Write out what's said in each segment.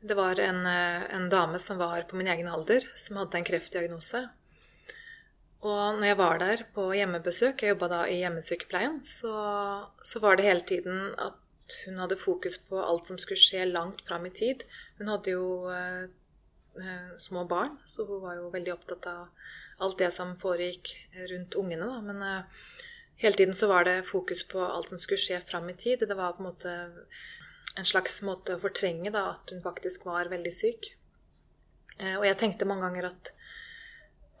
Det var en, en, dame som var på min egen alder, som hadde en kreftdiagnose. Og når jeg var der på hjemmebesøk, jeg jobba da i hjemmesykepleien, så, så, var det hele tiden at hun hadde fokus på alt som skulle skje langt fram i tid. Hun hadde jo eh, eh, små barn, så hun var jo veldig opptatt av alt det som foregikk rundt ungene. Da. Men eh, hele tiden så var det fokus på alt som skulle skje fram i tid. Det var på en måte en slags måte å fortrenge da, at hun faktisk var veldig syk. Eh, og jeg tenkte mange ganger at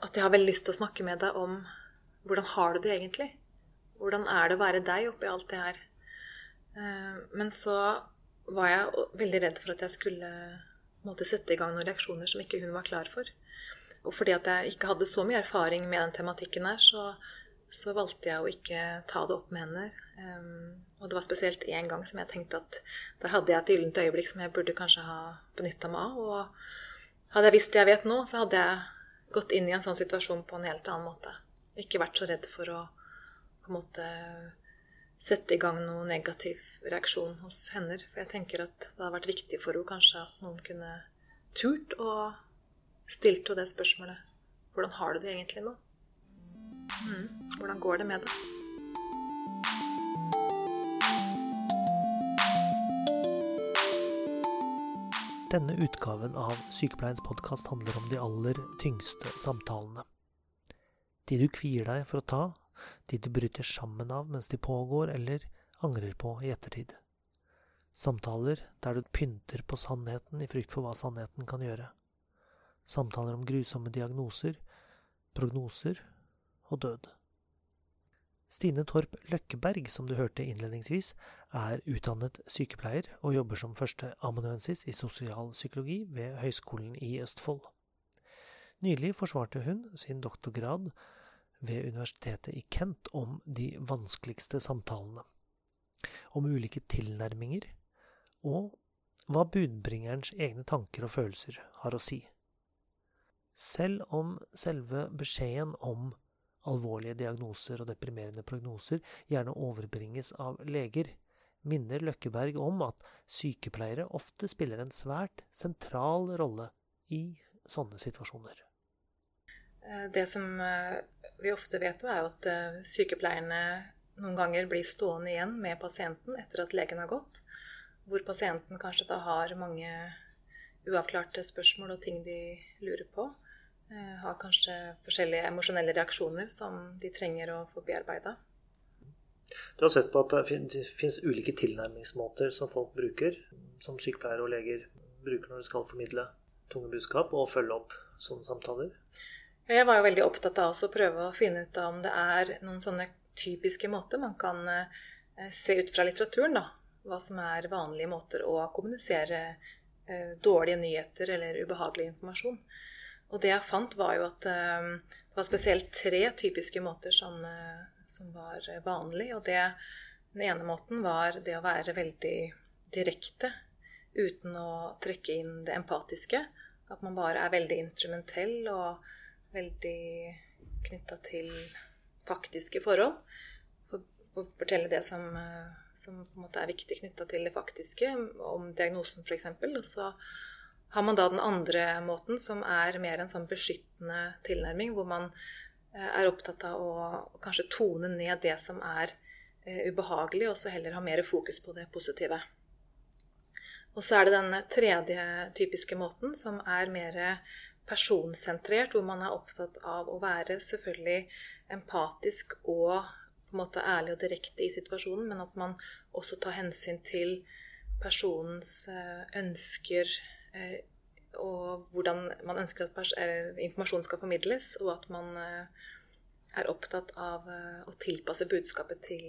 at jeg har veldig lyst til å snakke med deg om hvordan har du det egentlig? Hvordan er det å være deg oppi alt det her? Eh, men så var jeg veldig redd for at jeg skulle måtte sette i gang noen reaksjoner som ikke hun var klar for. Og fordi at jeg ikke hadde så mye erfaring med den tematikken her, så, så valgte jeg å ikke ta det opp med henne. Um, og det var spesielt én gang som jeg tenkte at der hadde jeg et gyllent øyeblikk som jeg burde kanskje ha benytta meg av. Og hadde jeg visst det jeg vet nå, så hadde jeg gått inn i en sånn situasjon på en helt annen måte. Ikke vært så redd for å på en måte sette i gang noen negativ reaksjon hos henne. For jeg tenker at det har vært viktig for henne kanskje at noen kunne turt å stilte henne det spørsmålet. Hvordan har du det egentlig nå? Mm. Hvordan går det med deg? Denne utgaven av Sykepleiens podkast handler om de aller tyngste samtalene. De du kvier deg for å ta, de du bryter sammen av mens de pågår, eller angrer på i ettertid. Samtaler der du pynter på sannheten i frykt for hva sannheten kan gjøre. Samtaler om grusomme diagnoser, prognoser og død. Stine Torp Løkkeberg, som du hørte innledningsvis, er utdannet sykepleier og jobber som førsteamanuensis i sosialpsykologi ved Høgskolen i Østfold. Nylig forsvarte hun sin doktorgrad ved Universitetet i Kent om de vanskeligste samtalene, om ulike tilnærminger, og hva budbringerens egne tanker og følelser har å si. Selv om selve beskjeden om alvorlige diagnoser og deprimerende prognoser gjerne overbringes av leger, minner Løkkeberg om at sykepleiere ofte spiller en svært sentral rolle i sånne situasjoner. Eh, det som eh, vi ofte vet, er at eh, sykepleierne noen ganger blir stående igjen med pasienten etter at legen har gått, hvor pasienten kanskje da har mange uavklarte spørsmål og ting de lurer på. Eh, har kanskje forskjellige emosjonelle reaksjoner som de trenger å få bearbeida. Du har sett på at det finnes ulike tilnærmingsmåter som folk bruker, som sykepleiere og leger bruker når de skal formidle tunge budskap og følge opp sånne samtaler? Jeg var jo veldig opptatt av å prøve å finne ut om det er noen sånne typiske måter man kan eh, se ut fra litteraturen, da. Hva som er vanlige måter å kommunisere eh, dårlige nyheter eller ubehagelig informasjon. Og det jeg fant, var jo at uh, det var spesielt tre typiske måter som, uh, som var vanlig. Og det, den ene måten var det å være veldig direkte uten å trekke inn det empatiske. At man bare er veldig instrumentell og veldig knytta til faktiske forhold. For, for fortelle det som, uh, som på en måte er viktig knytta til det faktiske, om diagnosen f.eks. Og så har man da den andre måten, som er mer en sånn beskyttende tilnærming, hvor man eh, er opptatt av å kanskje tone ned det som er eh, ubehagelig, og så heller ha mer fokus på det positive. Og så er det den tredje typiske måten, som er mer personsentrert, hvor man er opptatt av å være selvfølgelig empatisk og på en måte ærlig og direkte i situasjonen, men at man også tar hensyn til personens eh, ønsker, og hvordan man ønsker at informasjon skal formidles, og at man eh, er opptatt av eh, å tilpasse budskapet til,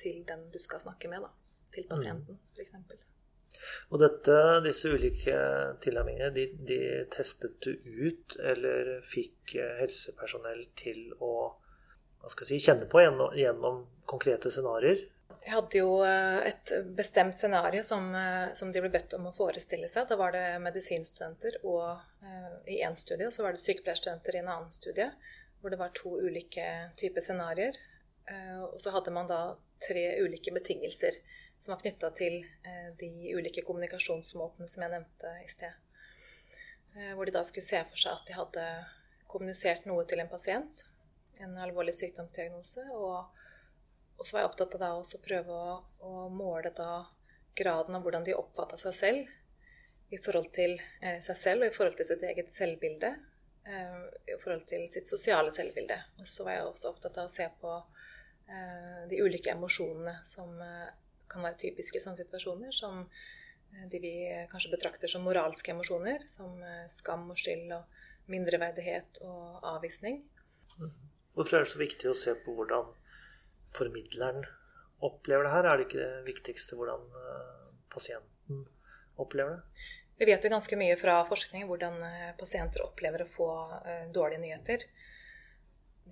til den du skal snakke med, da. Til pasienten, mm. f.eks. Og dette, disse ulike tilnærmingene, de, de, testet du ut, eller fikk helsepersonell til å si, kjenne på gjennom, gjennom konkrete scenarioer? Jeg hadde jo eh, et bestemt scenario som, eh, som, de ble bedt om å forestille seg. Da var det medisinstudenter og, uh, i én studie, og så var det sykepleierstudenter i en annen studie. Hvor det var to ulike typer scenarioer. Og så hadde man da tre ulike betingelser som var knytta til eh, de ulike kommunikasjonsmåtene som jeg nevnte i sted. Eh, hvor de da skulle se for seg at de hadde kommunisert noe til en pasient, en alvorlig sykdomsdiagnose. Og, og så var jeg opptatt av da også prøve å, å måle da graden av hvordan de oppfatta seg selv i forhold til eh, seg selv og i forhold til sitt eget selvbilde. Eh, I forhold til sitt sosiale selvbilde. Og så var jeg også opptatt av å se på eh, de ulike emosjonene som kan være typiske i sånne situasjoner. Som de vi kanskje betrakter som moralske emosjoner. Som skam og skyld og mindreverdighet og avvisning. Hvorfor er det så viktig å se på hvordan formidleren opplever det her? Er det ikke det viktigste hvordan pasienten opplever det? Vi vet jo ganske mye fra forskning hvordan eh, pasienter opplever å få eh, dårlige nyheter.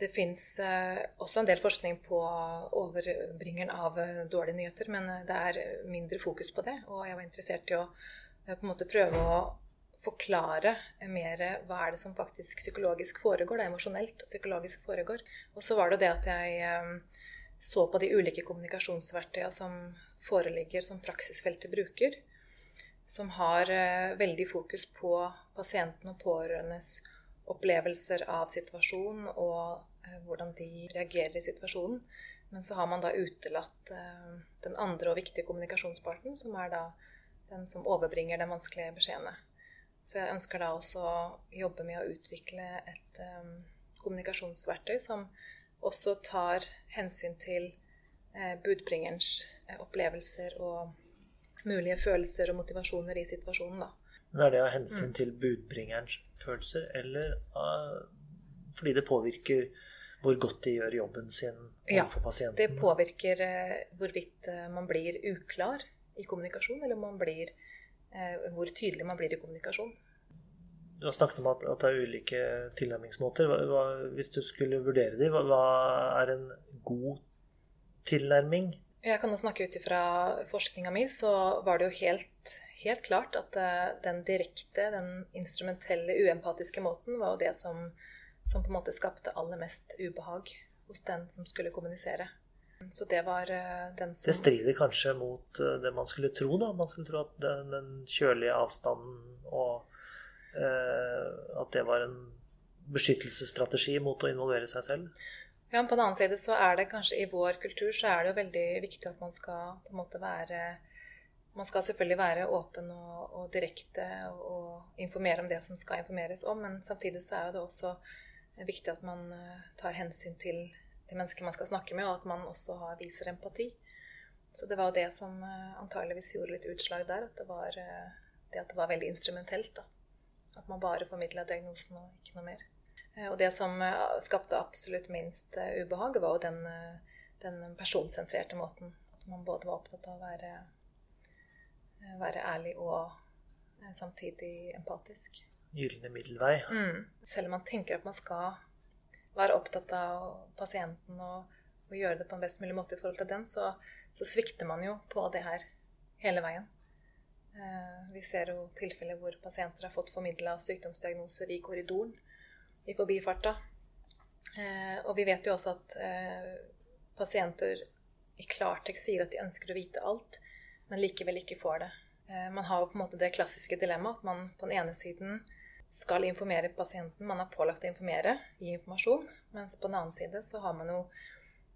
Det fins eh, også en del forskning på overbringeren av dårlige nyheter, men det er mindre fokus på det. Og jeg var interessert i å på en måte prøve å forklare mer hva er det som faktisk psykologisk foregår. Det er emosjonelt og psykologisk foregår. Og så var det det at jeg så på de ulike kommunikasjonsverktøyene som foreligger som praksisfeltet bruker som har eh, veldig fokus på pasienten og pårørendes opplevelser av situasjonen og eh, hvordan de reagerer i situasjonen. Men så har man da utelatt eh, den andre og viktige kommunikasjonsparten, som er da den som overbringer den vanskelige beskjedene. Så jeg ønsker da også å jobbe med å utvikle et kommunikasjonsverktøy som også tar hensyn til uh, budbringerens uh, opplevelser og mulige følelser og motivasjoner i situasjonen. Da. Men Er det av hensyn mm. til budbringerens følelser, eller uh, fordi det påvirker hvor godt de gjør jobben sin overfor ja, pasienten? Det påvirker uh, hvorvidt man blir uklar i kommunikasjon, eller man blir, hvor tydelig man blir i kommunikasjon. Du har snakket om at, at det er ulike tilnærmingsmåter. Hva, hva, hvis du skulle vurdere dem, hva, hva er en god tilnærming? Jeg kan jo snakke ut ifra forskninga mi, så var det jo helt, helt, klart at eh, den direkte, den instrumentelle, uempatiske måten var jo det som, som, på en måte skapte aller mest ubehag hos den som skulle kommunisere. Så det var eh, den som Det strider kanskje mot eh, det man skulle tro, da. Man skulle tro at den, den kjølige avstanden og at det var en beskyttelsesstrategi mot å involvere seg selv. Ja, men På den annen side så er det kanskje i vår kultur så er det jo veldig viktig at man skal på en måte være Man skal selvfølgelig være åpen og, og direkte og, og, informere om det som skal informeres om, men samtidig så er det også viktig at man eh, tar hensyn til de mennesker man skal snakke med, og at man også har, viser empati. Så det var jo det som eh, antageligvis gjorde litt utslag der. At det var eh, det at det var veldig instrumentelt. da. At man bare formidla diagnosen og ikke noe mer. Eh, og det som eh, skapte absolutt minst eh, ubehag, var jo den, den personsentrerte måten. At man både var opptatt av å være, være ærlig og samtidig empatisk. Gylne middelvei. Mm. Selv om man tenker at man skal være opptatt av pasienten og, og, gjøre det på en best mulig måte i forhold til den, så, så svikter man jo på det her hele veien. Vi ser jo tilfeller hvor pasienter har fått formidla sykdomsdiagnoser i korridoren i forbifarta. Eh, og vi vet jo også at eh, pasienter i klartekst sier at de ønsker å vite alt, men likevel ikke får det. Eh, man har jo på en måte det klassiske dilemmaet at man på den ene siden skal informere pasienten, man er pålagt å informere, gi informasjon, mens på den annen side så har man jo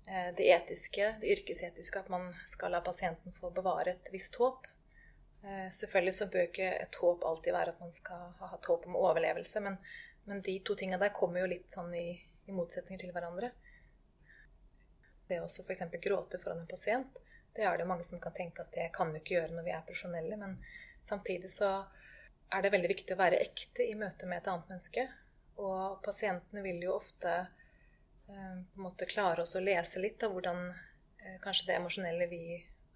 eh, det etiske, det yrkesetiske, at man skal la pasienten få bevare et visst håp. Eh, selvfølgelig så bør ikke et håp alltid være at man skal ha hatt håp om overlevelse, men men de to tinga der kommer jo litt sånn i, i motsetning til hverandre. Det å f.eks. gråte foran en pasient, det er det mange som kan tenke at det kan vi ikke gjøre når vi er profesjonelle. Men samtidig så er det veldig viktig å være ekte i møte med et annet menneske. Og pasientene vil jo ofte eh, klare oss å lese litt av hvordan eh, kanskje det emosjonelle vi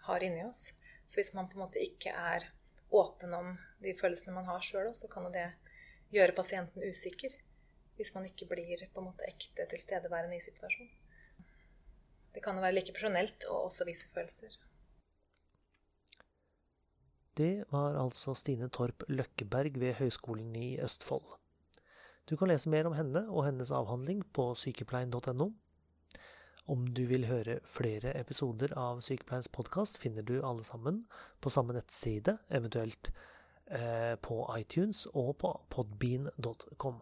har inni oss. Så hvis man på en måte ikke er åpen om de følelsene man har sjøl, så kan jo det gjøre pasienten usikker hvis man ikke blir på en måte ekte tilstedeværende i situasjonen. Det kan jo være like personelt og også vise følelser. Det var altså Stine Torp Løkkeberg ved Høgskolen i Østfold. Du kan lese mer om henne og hennes avhandling på sykepleien.no. Om du vil høre flere episoder av Sykepleiens podkast, finner du alle sammen på samme nettside, eventuelt eh, på iTunes og på podbean.com.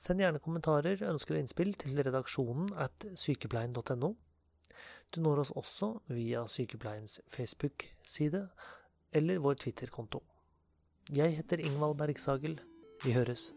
Send gjerne kommentarer, ønsker og innspill til redaksjonen at sykepleien.no. Du når oss også via Sykepleiens Facebook-side eller vår Twitter-konto. Jeg heter Ingvald Bergsagel. Vi høres.